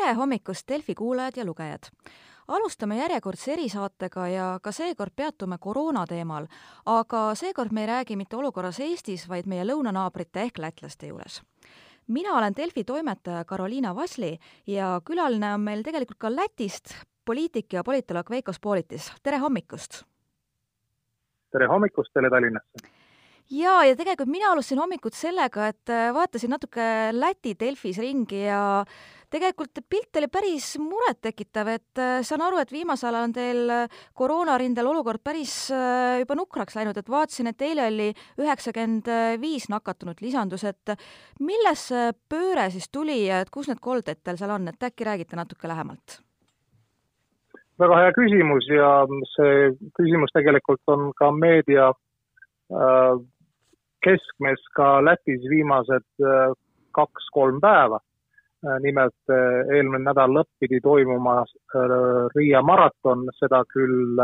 tere hommikust, Delfi kuulajad ja lugejad! alustame järjekordse erisaatega ja ka seekord peatume koroona teemal, aga seekord me ei räägi mitte olukorras Eestis, vaid meie lõunanaabrite ehk lätlaste juures. mina olen Delfi toimetaja Karoliina Vasli ja külaline on meil tegelikult ka Lätist, poliitik ja politoloog Veiko Spolitis, tere hommikust! tere hommikust teile Tallinnasse! jaa, ja tegelikult mina alustasin hommikut sellega, et äh, vaatasin natuke Läti Delfis ringi ja tegelikult pilt oli päris murettekitav, et äh, saan aru, et viimasel ajal on teil äh, koroonarindel olukord päris juba nukraks läinud, et vaatasin, et eile oli üheksakümmend viis nakatunut lisandus, et millest see pööre siis tuli ja et kus need kolded teil seal on, et äkki räägite natuke lähemalt? väga hea küsimus ja see küsimus tegelikult on ka meedia äh, keskmes ka Lätis viimased äh, kaks-kolm päeva. Äh, nimelt äh, eelmine nädal lõpp pidi toimuma Riia maraton, seda küll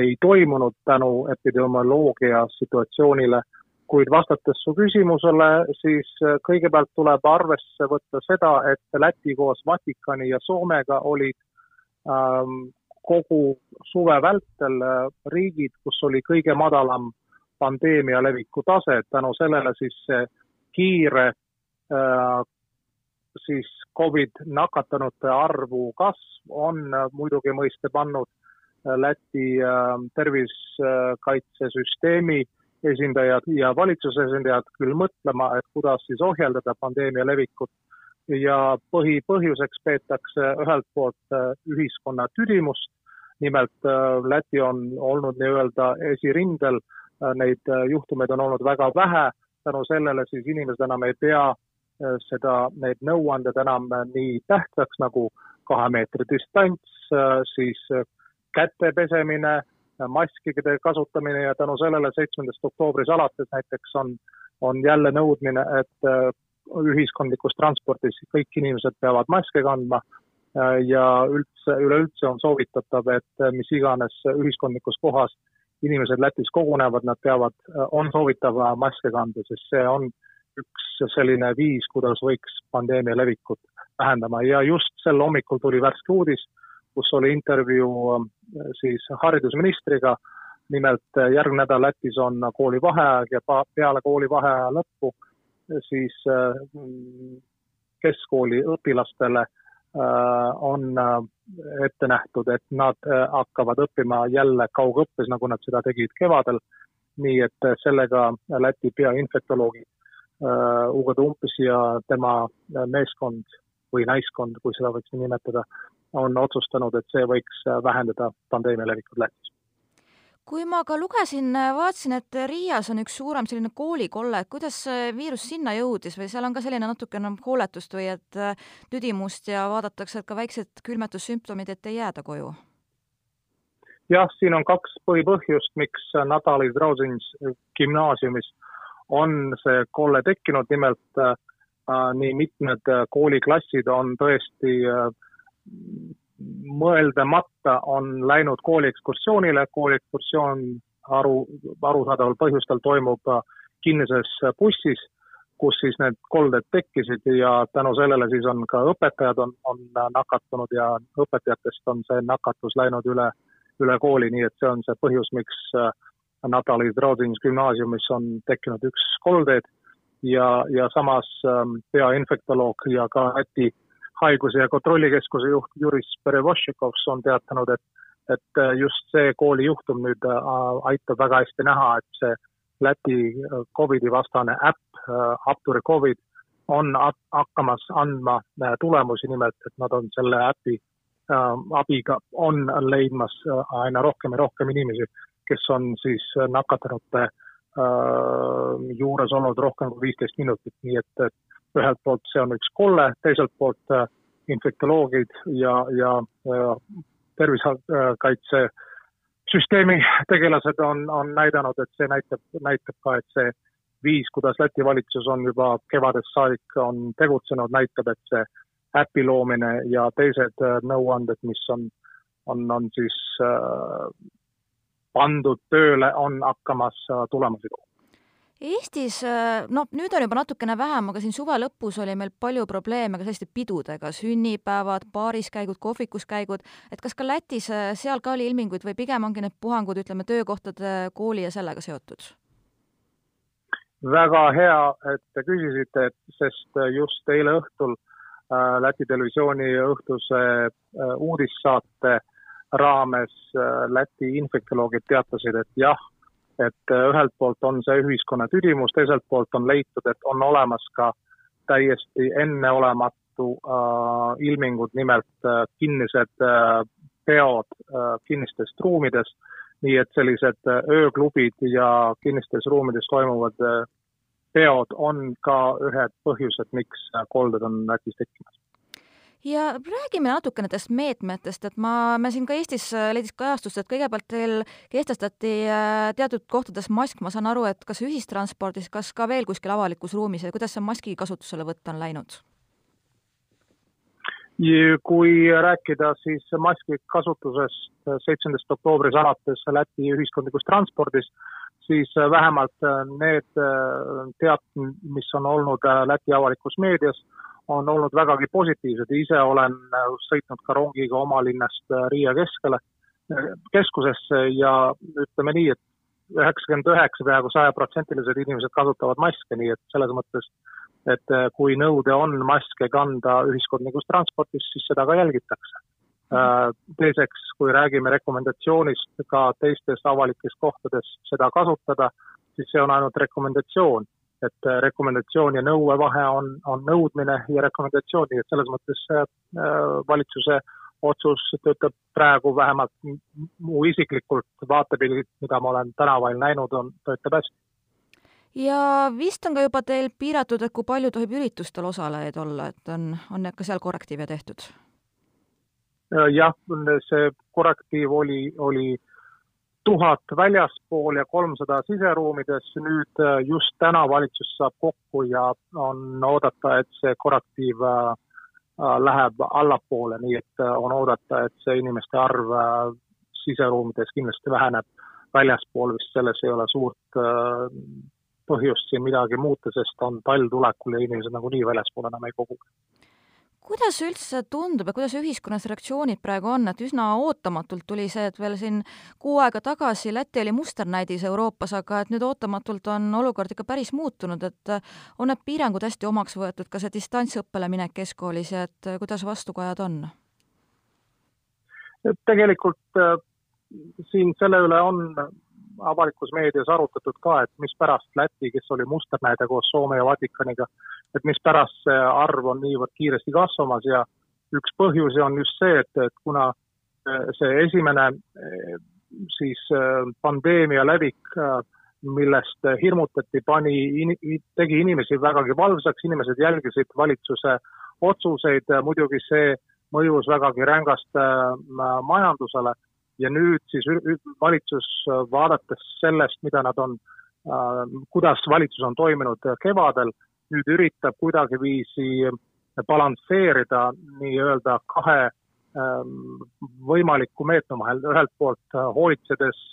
ei toimunud tänu epidemioloogia situatsioonile, kuid vastates su küsimusele, siis kõigepealt tuleb arvesse võtta seda, et Läti koos Vatikani ja Soomega olid ähm, kogu suve vältel riigid, kus oli kõige madalam pandeemia leviku tase, et tänu sellele siis see kiire äh, siis Covid nakatunute arvu kasv on muidugi mõiste pannud äh, Läti äh, tervisekaitsesüsteemi esindajad ja valitsuse esindajad küll mõtlema, et kuidas siis ohjeldada pandeemia levikut. Ja põhipõhjuseks peetakse ühelt poolt ühiskonna tüdimust, nimelt Läti on olnud nii-öelda esirindel. Äh, Äh, neid äh, juhtumeid on olnud väga vähe, tänu sellele siis inimesed enam ei pea äh, seda, need nõuanded enam nii tähtsaks nagu kahe meetri distants, siis käte pesemine, maskide kasutamine ja tänu sellele seitsmendast oktoobris alates näiteks on, on jälle nõudmine, et ühiskondlikus transpordis kõik inimesed peavad maske kandma ja üldse, üleüldse on soovitatav, et mis iganes ühiskondlikus kohas inimesed Lätis kogunevad, nad peavad, on soovitav maske kanda, sest see on üks selline viis, kuidas võiks pandeemia levikut vähendama ja just sel hommikul tuli värske uudis, kus oli intervjuu siis haridusministriga, nimelt järgmine nädal Lätis on koolivaheaeg ja peale koolivaheaja lõppu siis keskkooli õpilastele Äh, on äh, ette nähtud, et nad äh, hakkavad õppima jälle kaugõppes, nagu nad seda tegid kevadel. nii et sellega Läti peainfektoloog Ugo Tumpis ja tema meeskond või naiskond, kui seda võiks nii nimetada, on otsustanud, et see võiks vähendada pandeemia levikut Lätis kui ma ka lugesin, vaatasin, et Riias on üks suurem selline koolikolle, kuidas viirus sinna jõudis või seal on ka selline natukene hooletust või et äh, tüdimust ja vaadatakse, et ka väiksed külmetussümptomid, et ei jääda koju? jah, siin on kaks põhipõhjust, miks Natali Drausins gümnaasiumis on see kolle tekkinud, nimelt äh, nii mitmed kooliklassid on tõesti äh, mõeldamata on läinud kooliekskursioonile, kooliekskursioon aru, arusaadaval põhjustel toimub äh, kinnises bussis, kus siis need kolded tekkisid ja tänu sellele siis on ka õpetajad on, on nakatunud ja õpetajatest on see nakatus läinud üle, üle kooli, nii et see on see põhjus, miks äh, Natali Drodins gümnaasiumis on tekkinud üks koldeid ja, ja samas ähm, peainfektoloog ja ka Läti haiguse ja kontrollikeskuse juht Juris Perevošikovs on teatanud, et, et just see koolijuhtum nüüd äh, aitab väga hästi näha, et see Läti äh, Covidi vastane äpp, äh, Apturi Covid, on hakkamas andma tulemusi, nimelt et nad on selle äpi abiga, on leidmas aina rohkem ja rohkem inimesi, kes on siis nakatunute juures olnud rohkem kui viisteist minutit, nii et, et ühelt poolt see on üks kolle, teiselt poolt äh, infektoloogid ja, ja, ja tervisekaitsesüsteemi tegelased on, on näidanud, et see näitab, näitab ka, et see viis, kuidas Läti valitsus on juba kevadest saadik on tegutsenud, näitab, et see äpi loomine ja teised äh, nõuanded, mis on, on, on siis äh, pandud tööle, on hakkamas äh, tulemusi tooma. Eestis, no nüüd on juba natukene vähem, aga siin suve lõpus oli meil palju probleeme ka selliste pidudega, sünnipäevad, baariskäigud, kohvikuskäigud, et kas ka Lätis, seal ka oli ilminguid või pigem ongi need puhangud, ütleme, töökohtade, kooli ja sellega seotud? väga hea, et te küsisite, sest just eile õhtul äh, Läti televisiooni õhtuse äh, uudissaate raames äh, Läti infektoloogid teatasid, et jah, et äh, ühelt poolt on see ühiskonna tüdimus, teiselt poolt on leitud, et on olemas ka täiesti enneolematu äh, ilmingud, nimelt äh, kinnised äh, peod äh, kinnistest ruumides, nii et sellised äh, ööklubid ja kinnistes ruumides toimuvad äh, peod on ka ühed põhjused, miks kolded on Lätis tekkimas ja räägime natuke nendest meetmetest, et ma, me siin ka Eestis äh, leidis kajastust, et kõigepealt teil kehtestati äh, teatud kohtades mask, ma saan aru, et kas ühistranspordis, kas ka veel kuskil avalikus ruumis ja kuidas see maski kasutuselevõtt on läinud? kui rääkida siis maski kasutusest seitsmendast oktoobrist alates Läti ühiskondlikus transpordis, siis vähemalt need teated, mis on olnud Läti avalikus meedias, on olnud vägagi positiivsed, ise olen äh, sõitnud ka rongiga oma linnast äh, Riia keskele, äh, keskusesse ja ütleme nii, et üheksakümmend üheksa, peaaegu sajaprotsentilised inimesed kasutavad maske, nii et selles mõttes, et kui nõude on maske kanda ühiskondlikus transpordis, siis seda ka jälgitakse. Teiseks, kui räägime rekomendatsioonist ka teistes avalikes kohtades seda kasutada, siis see on ainult rekomendatsioon et äh, rekomendatsioon ja nõue vahe on, on nõudmine ja rekomendatsioon, nii et selles mõttes äh, valitsuse otsus töötab praegu vähemalt mu isiklikult vaatepildilt, mida ma olen tänaval näinud, on, töötab hästi. ja vist on ka juba teil piiratud, et kui palju tohib üritustel osalejaid olla, et on, on ka seal korrektiive tehtud? jah, see korrektiiv oli, oli tuhat väljaspool ja kolmsada siseruumides, nüüd äh, just täna valitsus saab kokku ja on oodata, et see korrektiiv äh, äh, läheb allapoole, nii et on oodata, et see inimeste arv siseruumides kindlasti väheneb, väljaspool vist selles ei ole suurt põhjust siin midagi muuta, sest on talv tulekul ja inimesed nagunii väljaspool enam ei kogugi kuidas üldse tundub ja kuidas ühiskonnas reaktsioonid praegu on, et üsna ootamatult tuli see, et veel siin kuu aega tagasi Läti oli musternäidis Euroopas, aga et nüüd ootamatult on olukord ikka päris muutunud, et on need piirangud hästi omaks võetud, ka see distantsõppele minek keskkoolis ja et kuidas vastukajad on? tegelikult äh, siin selle üle on avalikus meedias arutatud ka, et mispärast Läti, kes oli musternäide koos Soome ja Vatikaniga, et mispärast see arv on niivõrd kiiresti kasvamas ja üks põhjusi on just see, et, et kuna äh, see esimene äh, siis äh, pandeemia levik, millest hirmutati, pani, tegi inimesi vägagi valvsaks, inimesed jälgisid valitsuse otsuseid, muidugi see mõjus vägagi rängast majandusele. Ja nüüd siis valitsus, vaadates sellest, mida nad on, kuidas valitsus on toiminud kevadel, nüüd üritab kuidagiviisi balansseerida nii-öelda kahe ähm, võimaliku meetme vahel, ühelt poolt hoolitsedes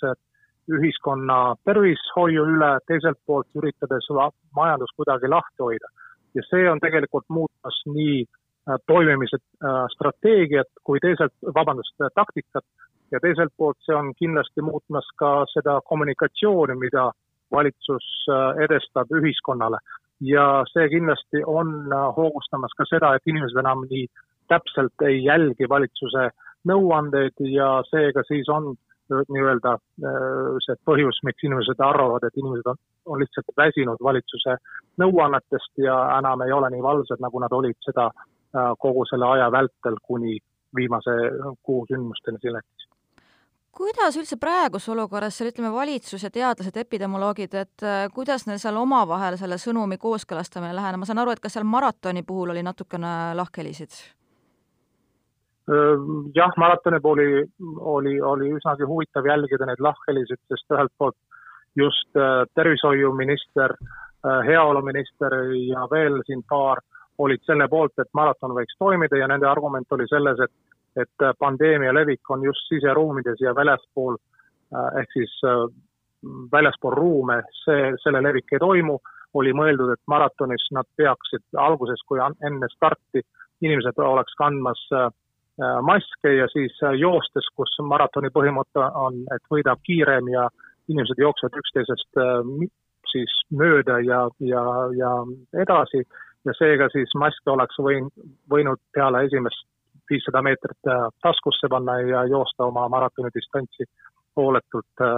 ühiskonna tervishoiu üle, teiselt poolt üritades majandust kuidagi lahti hoida. ja see on tegelikult muutmas nii äh, toimimise äh, strateegiat kui teiselt, vabandust, taktikat ja teiselt poolt see on kindlasti muutmas ka seda kommunikatsiooni, mida valitsus äh, edestab ühiskonnale. Ja see kindlasti on äh, hoogustamas ka seda, et inimesed enam nii täpselt ei jälgi valitsuse nõuandeid ja seega siis on äh, nii-öelda see põhjus, miks inimesed arvavad, et inimesed on, on lihtsalt väsinud valitsuse nõuannetest ja enam ei ole nii valvsad, nagu nad olid seda kogu selle aja vältel kuni viimase kuu sündmusteni Lätis kuidas üldse praeguses olukorras seal ütleme, valitsus ja teadlased, epidemioloogid, et äh, kuidas neil seal omavahel selle sõnumi kooskõlastamine läheneb, ma saan aru, et kas seal maratoni puhul oli natukene lahkhelisid? jah, maratoni puhul oli, oli, oli üsnagi huvitav jälgida neid lahkhelisid, sest ühelt poolt just äh, tervishoiuminister, äh, heaoluminister ja veel siin paar olid selle poolt, et maraton võiks toimida ja nende argument oli selles, et et pandeemia levik on just siseruumides ja väljaspool äh, ehk siis äh, väljaspool ruume, see, selle levik ei toimu, oli mõeldud, et maratonis nad peaksid alguses, kui enne starti inimesed oleks kandmas maske ja siis joostes, kus maratoni põhimõte on, et võidab kiirem ja inimesed jooksevad üksteisest siis mööda ja, ja, ja edasi. Ja seega siis maske oleks võin, võinud peale esimest viissada meetrit äh, taskusse panna ja joosta oma maratoni distantsi hooletult äh,,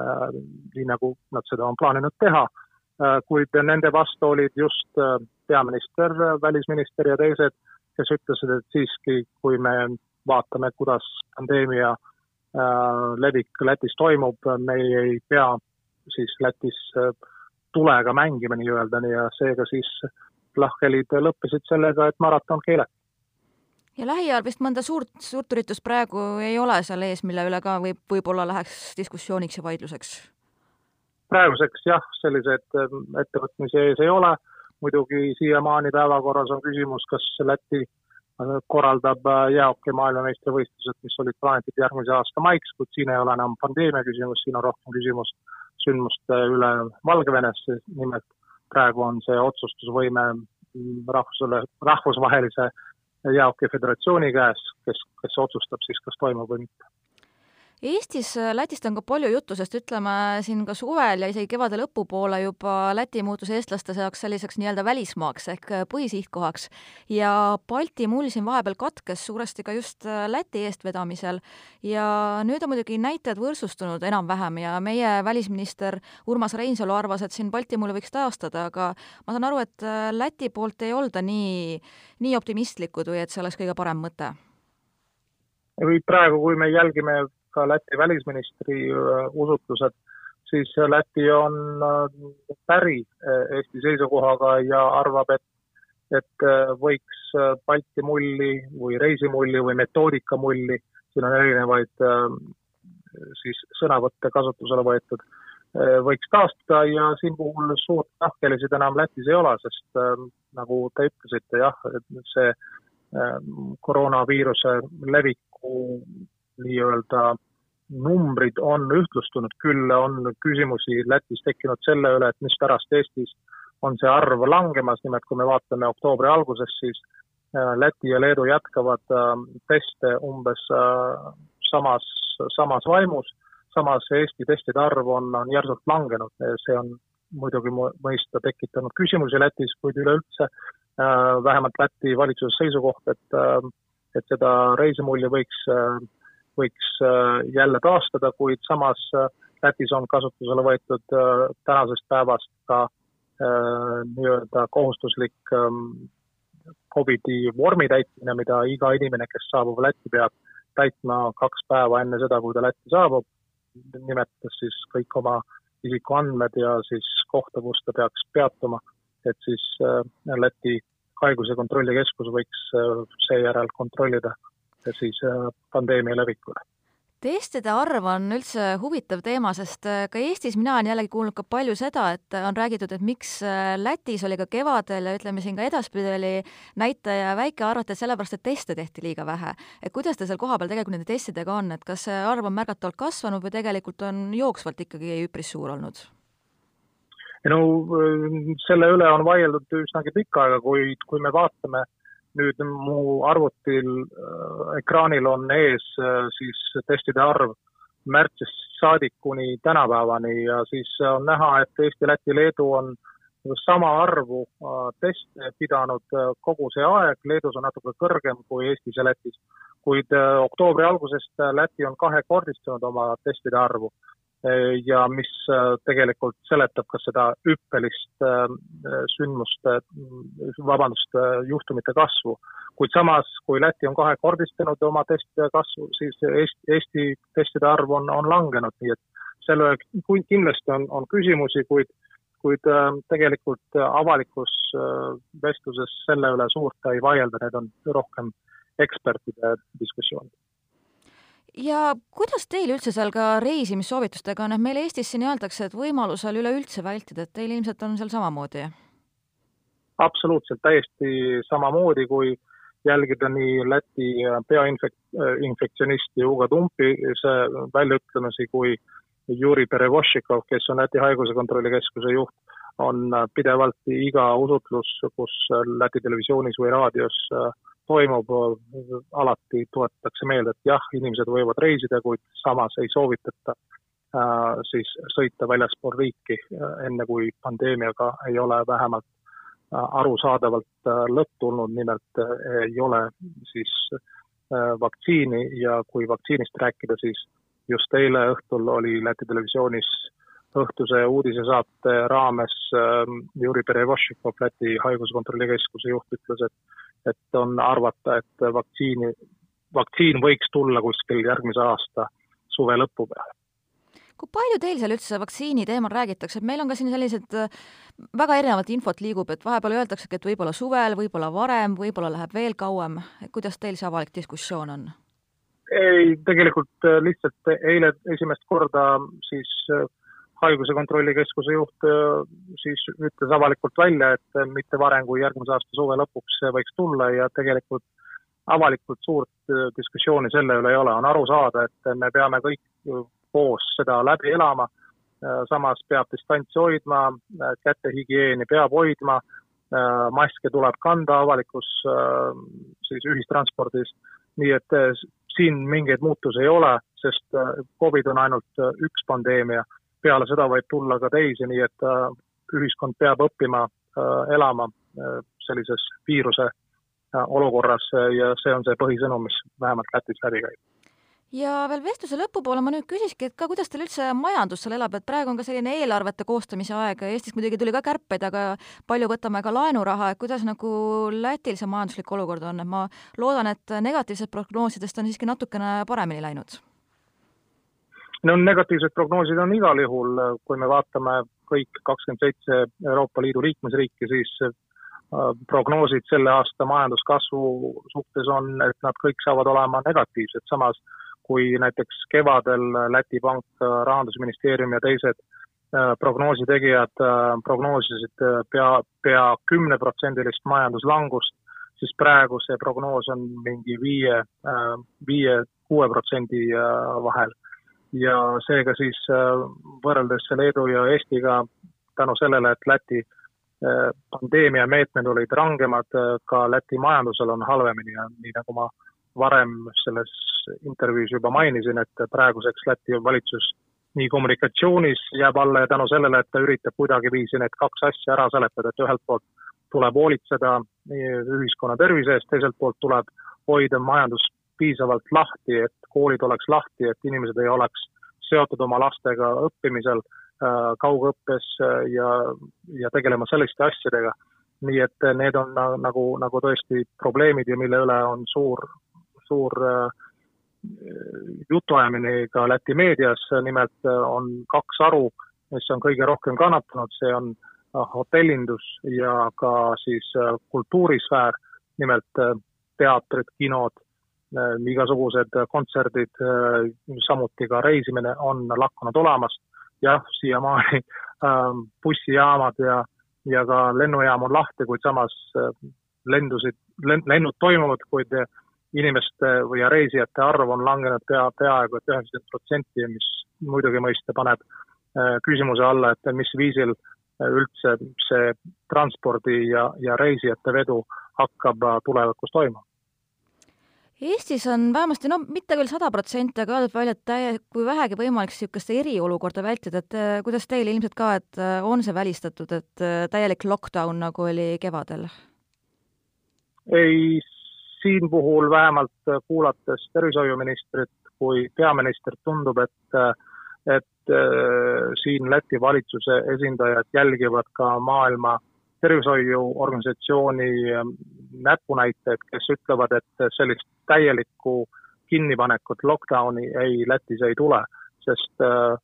äh, nii nagu nad seda on plaaninud teha äh,. kuid nende vastu olid just äh, peaminister, välisminister ja teised, kes ütlesid, et siiski, kui me vaatame, kuidas pandeemia äh, levik Lätis toimub, me ei pea siis Lätis äh, tulega mängima nii-öelda ja seega siis lahkhelid lõppesid sellega, et maraton keelati. Ja lähiajal vist mõnda suurt, suurt üritust praegu ei ole seal ees, mille üle ka võib, võib-olla läheks diskussiooniks ja vaidluseks? praeguseks jah, selliseid ähm, ettevõtmisi ees ei ole, muidugi siiamaani päevakorras on küsimus, kas Läti äh, korraldab äh, jäähoki maailmameistrivõistlused, mis olid plaanitud järgmise aasta maiks, kuid siin ei ole enam pandeemia küsimus, siin on rohkem küsimus sündmuste üle Valgevenes, nimelt praegu on see otsustusvõime rahvusele, rahvusvahelise jäähoki föderatsiooni käes, kes, kes otsustab siis, kas toimub või mitte Eestis äh, Lätist on ka palju juttu, sest ütleme siin ka suvel ja isegi kevade lõpupoole juba Läti muutus eestlaste jaoks selliseks nii-öelda välismaaks ehk äh, põhisihtkohaks ja Balti mull siin vahepeal katkes suuresti ka just äh, Läti eestvedamisel ja nüüd on muidugi näitajad võrdsustunud enam-vähem ja meie välisminister Urmas Reinsalu arvas, et siin Balti mulli võiks taastada, aga ma saan aru, et Läti poolt ei olda nii, nii optimistlikud või et see oleks kõige parem mõte? praegu, kui me jälgime ka Läti välisministri äh, usutlused, siis Läti on äh, päri äh, Eesti seisukohaga ja arvab, et, et võiks Balti mulli või reisimulli või metoodikamulli, siin on erinevaid siis sõnavõtte kasutusele võetud, võiks taastada ja siin puhul suurt lahkhelisid enam Lätis ei ole, sest nagu te ütlesite, jah, see koroonaviiruse leviku nii-öelda numbrid on ühtlustunud, küll on küsimusi Lätis tekkinud selle üle, et mispärast Eestis on see arv langemas, nimelt kui me vaatame oktoobri alguses, siis äh, Läti ja Leedu jätkavad äh, teste umbes äh, samas, samas vaimus, samas Eesti testide arv on, on järsult langenud, see on muidugi mõista tekitanud küsimusi Lätis, kuid üleüldse vähemalt Läti valitsuse seisukoht, et, et seda reisimulli võiks võiks äh, jälle taastada, kuid samas äh, Lätis on kasutusele võetud äh, tänasest päevast ka nii-öelda kohustuslik ähm, Covidi vormi täitmine, mida iga inimene, kes saabub Lätti, peab täitma kaks päeva enne seda, kui ta Lätti saabub, nimetades siis kõik oma isikuandmed ja siis kohta, kus ta peaks peatuma, et siis Läti haiguse kontrollikeskus võiks seejärel kontrollida siis äh, pandeemia levikule testide arv on üldse huvitav teema, sest äh, ka Eestis mina olen jällegi kuulnud ka palju seda, et on räägitud, et miks äh, Lätis oli ka kevadel ja ütleme siin ka edaspidi oli näitaja väike, arvati, et sellepärast, et teste tehti liiga vähe. et kuidas ta seal kohapeal tegelikult nende testidega on, et kas see arv on märgatavalt kasvanud või tegelikult on jooksvalt ikkagi üpris suur olnud? no selle üle on vaieldud üsnagi pikka aega, kuid kui me vaatame äh, nüüd mu arvutil äh, ekraanil on ees äh, siis testide arv märtsist saadik kuni tänapäevani ja siis on näha, et Eesti, Läti, Leedu on sama arvu äh, teste pidanud kogu see aeg, Leedus on natuke kõrgem kui Eestis ja Lätis. kuid oktoobri algusest Läti on kahekordistanud oma testide arvu ja mis äh, tegelikult seletab ka seda hüppelist äh, sündmuste, vabandust, äh, juhtumite kasvu. kuid samas, kui Läti on kahekordistanud oma testide kasvu, siis Eesti, Eesti testide arv on, on langenud, nii et selle kindlasti on, on küsimusi, kuid kuid tegelikult avalikus vestluses selle üle suurt ei vaielda, need on rohkem ekspertide diskussioonid ja kuidas teil üldse seal ka reisimissoovitustega on, et meil Eestis siin öeldakse, et võimalusel üleüldse vältida, et teil ilmselt on seal samamoodi? absoluutselt, täiesti samamoodi, kui jälgida nii Läti peainfektsioonisti Ugo Tumpi väljaütlemisi kui Juri Perevošikov, kes on Läti Haiguse Kontrolli Keskuse juht, on pidevalt iga usutlus, kus Läti televisioonis või raadios toimub, alati tuletatakse meelde, et jah, inimesed võivad reisida, kuid samas ei soovitata äh, siis sõita väljaspool riiki, enne kui pandeemiaga ei ole vähemalt äh, arusaadavalt äh, lõpp tulnud, nimelt ei ole siis vaktsiini ja kui vaktsiinist rääkida, siis just eile õhtul oli Läti televisioonis õhtuse uudisesaate raames äh, Juri Perevošikov, Läti Haiguskontrolli Keskuse juht, ütles, et et on arvata, et vaktsiini, vaktsiin võiks tulla kuskil järgmise aasta suve lõpu peale. Kui palju teil seal üldse vaktsiini teemal räägitakse, et meil on ka siin sellised äh, väga erinevat infot liigub, et vahepeal öeldaksegi, et võib-olla suvel, võib-olla varem, võib-olla läheb veel kauem, kuidas teil see avalik diskussioon on? ei, tegelikult äh, lihtsalt eile esimest korda siis äh, haiguse kontrollikeskuse juht äh, siis ütles avalikult välja, et mitte varem kui järgmise aasta suve lõpuks see võiks tulla ja tegelikult avalikult suurt diskussiooni selle üle ei ole, on aru saada, et me peame kõik koos seda läbi elama, samas peab distantsi hoidma, kätehügieeni peab hoidma, maske tuleb kanda avalikus siis ühistranspordis, nii et siin mingeid muutusi ei ole, sest äh, Covid on ainult äh, üks pandeemia, peale seda võib tulla ka teisi, nii et äh, ühiskond peab õppima elama sellises viiruse olukorras ja see on see põhisõnum, mis vähemalt Lätis läbi käib ja veel vestluse lõpupoole ma nüüd küsiski, et ka kuidas teil üldse majandus seal elab, et praegu on ka selline eelarvete koostamise aeg, Eestis muidugi tuli ka kärpeid, aga palju võtame ka laenuraha, et kuidas nagu Lätil see majanduslik olukord on, et ma loodan, et negatiivsed prognoosidest on siiski natukene paremini läinud? No negatiivsed prognoosid on igal juhul, kui me vaatame kõik kakskümmend seitse Euroopa Liidu liikmesriiki, siis äh, prognoosid selle aasta majanduskasvu suhtes on, et nad kõik saavad olema negatiivsed, samas kui näiteks kevadel Läti Pank, Rahandusministeerium ja teised äh, prognoosi tegijad äh, prognoosisid äh, pea, pea kümneprotsendilist majanduslangust, siis praegu see prognoos on mingi viie, viie, kuue protsendi vahel. Ja seega siis võrreldes Leedu ja Eestiga tänu sellele, et Läti pandeemia meetmed olid rangemad, ka Läti majandusel on halvemini. Ja nii nagu ma varem selles intervjuus juba mainisin, et praeguseks Läti valitsus nii kommunikatsioonis jääb alla ja tänu sellele, et ta üritab kuidagiviisi need kaks asja ära seletada, et ühelt poolt tuleb hoolitseda ühiskonna tervise eest, teiselt poolt tuleb hoida majandus piisavalt lahti, et koolid oleks lahti, et inimesed ei oleks seotud oma lastega õppimisel, äh, kaugõppes äh, ja, ja tegelema selliste asjadega. nii et need on nagu, nagu tõesti probleemid ja mille üle on suur suur äh, jutuajamine ka Läti meedias, nimelt äh, on kaks haru, mis on kõige rohkem kannatanud, see on äh, hotellindus ja ka siis kultuurisfäär, nimelt teatrid, kinod, igasugused kontserdid, samuti ka reisimine on lakkunud olemast. jah, siiamaani bussijaamad ja, ja ka lennujaam on lahti, kuid samas lendusid, lennud toimuvad, kuid inimeste või reisijate arv on langenud pea, peaaegu et üheksakümmend protsenti, mis muidugi mõista paneb äh, küsimuse alla, et mis viisil äh, üldse see transpordi ja, ja reisijate vedu hakkab äh, tulevikus toimuma. Eestis on vähemasti, no mitte küll sada protsenti, aga öeldud välja, et täie-, kui vähegi võimalik, niisugust eriolukorda vältida, et kuidas teil ilmselt ka, et on see välistatud, et täielik lockdown, nagu oli kevadel? ei, siin puhul vähemalt äh, kuulates tervishoiuministrit kui peaministrit tundub, et äh, et äh, siin Läti valitsuse esindajad jälgivad ka maailma tervishoiuorganisatsiooni ähm, näpunäiteid, kes ütlevad, et sellist täielikku kinnipanekut, lockdowni ei, Lätis ei tule, sest äh,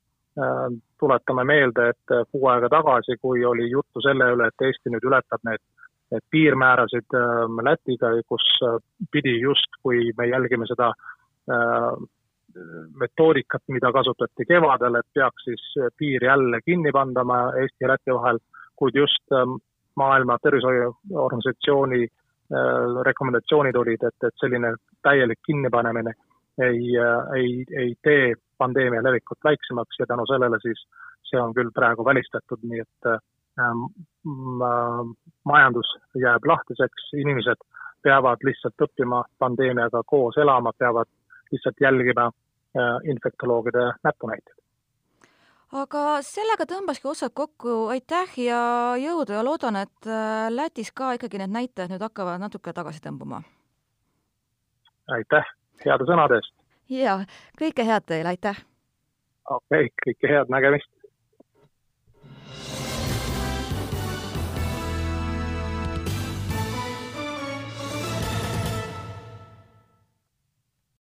tuletame meelde, et kuu aega tagasi, kui oli juttu selle üle, et Eesti nüüd ületab need et piirmäärasid ähm, Lätiga, kus äh, pidi just, kui me jälgime seda äh, metoodikat, mida kasutati kevadel, et peaks siis piir jälle kinni pandama Eesti ja Läti vahel, kuid just Maailma Tervishoiuorganisatsiooni äh, rekomendatsioonid olid, et, et selline täielik kinnipanemine ei, ei, ei tee pandeemia levikut väiksemaks ja tänu sellele siis see on küll praegu välistatud, nii et ähm, majandus jääb lahtiseks, inimesed peavad lihtsalt õppima pandeemiaga koos elama, peavad lihtsalt jälgima äh, infektoloogide näpunäiteid. Aga sellega tõmbaski otsad kokku, aitäh ja jõudu ja loodan, et äh, Lätis ka ikkagi need näitajad nüüd hakkavad natuke tagasi tõmbuma. aitäh heade sõnade eest! ja kõike head teile, aitäh! okei okay,, kõike head, nägemist!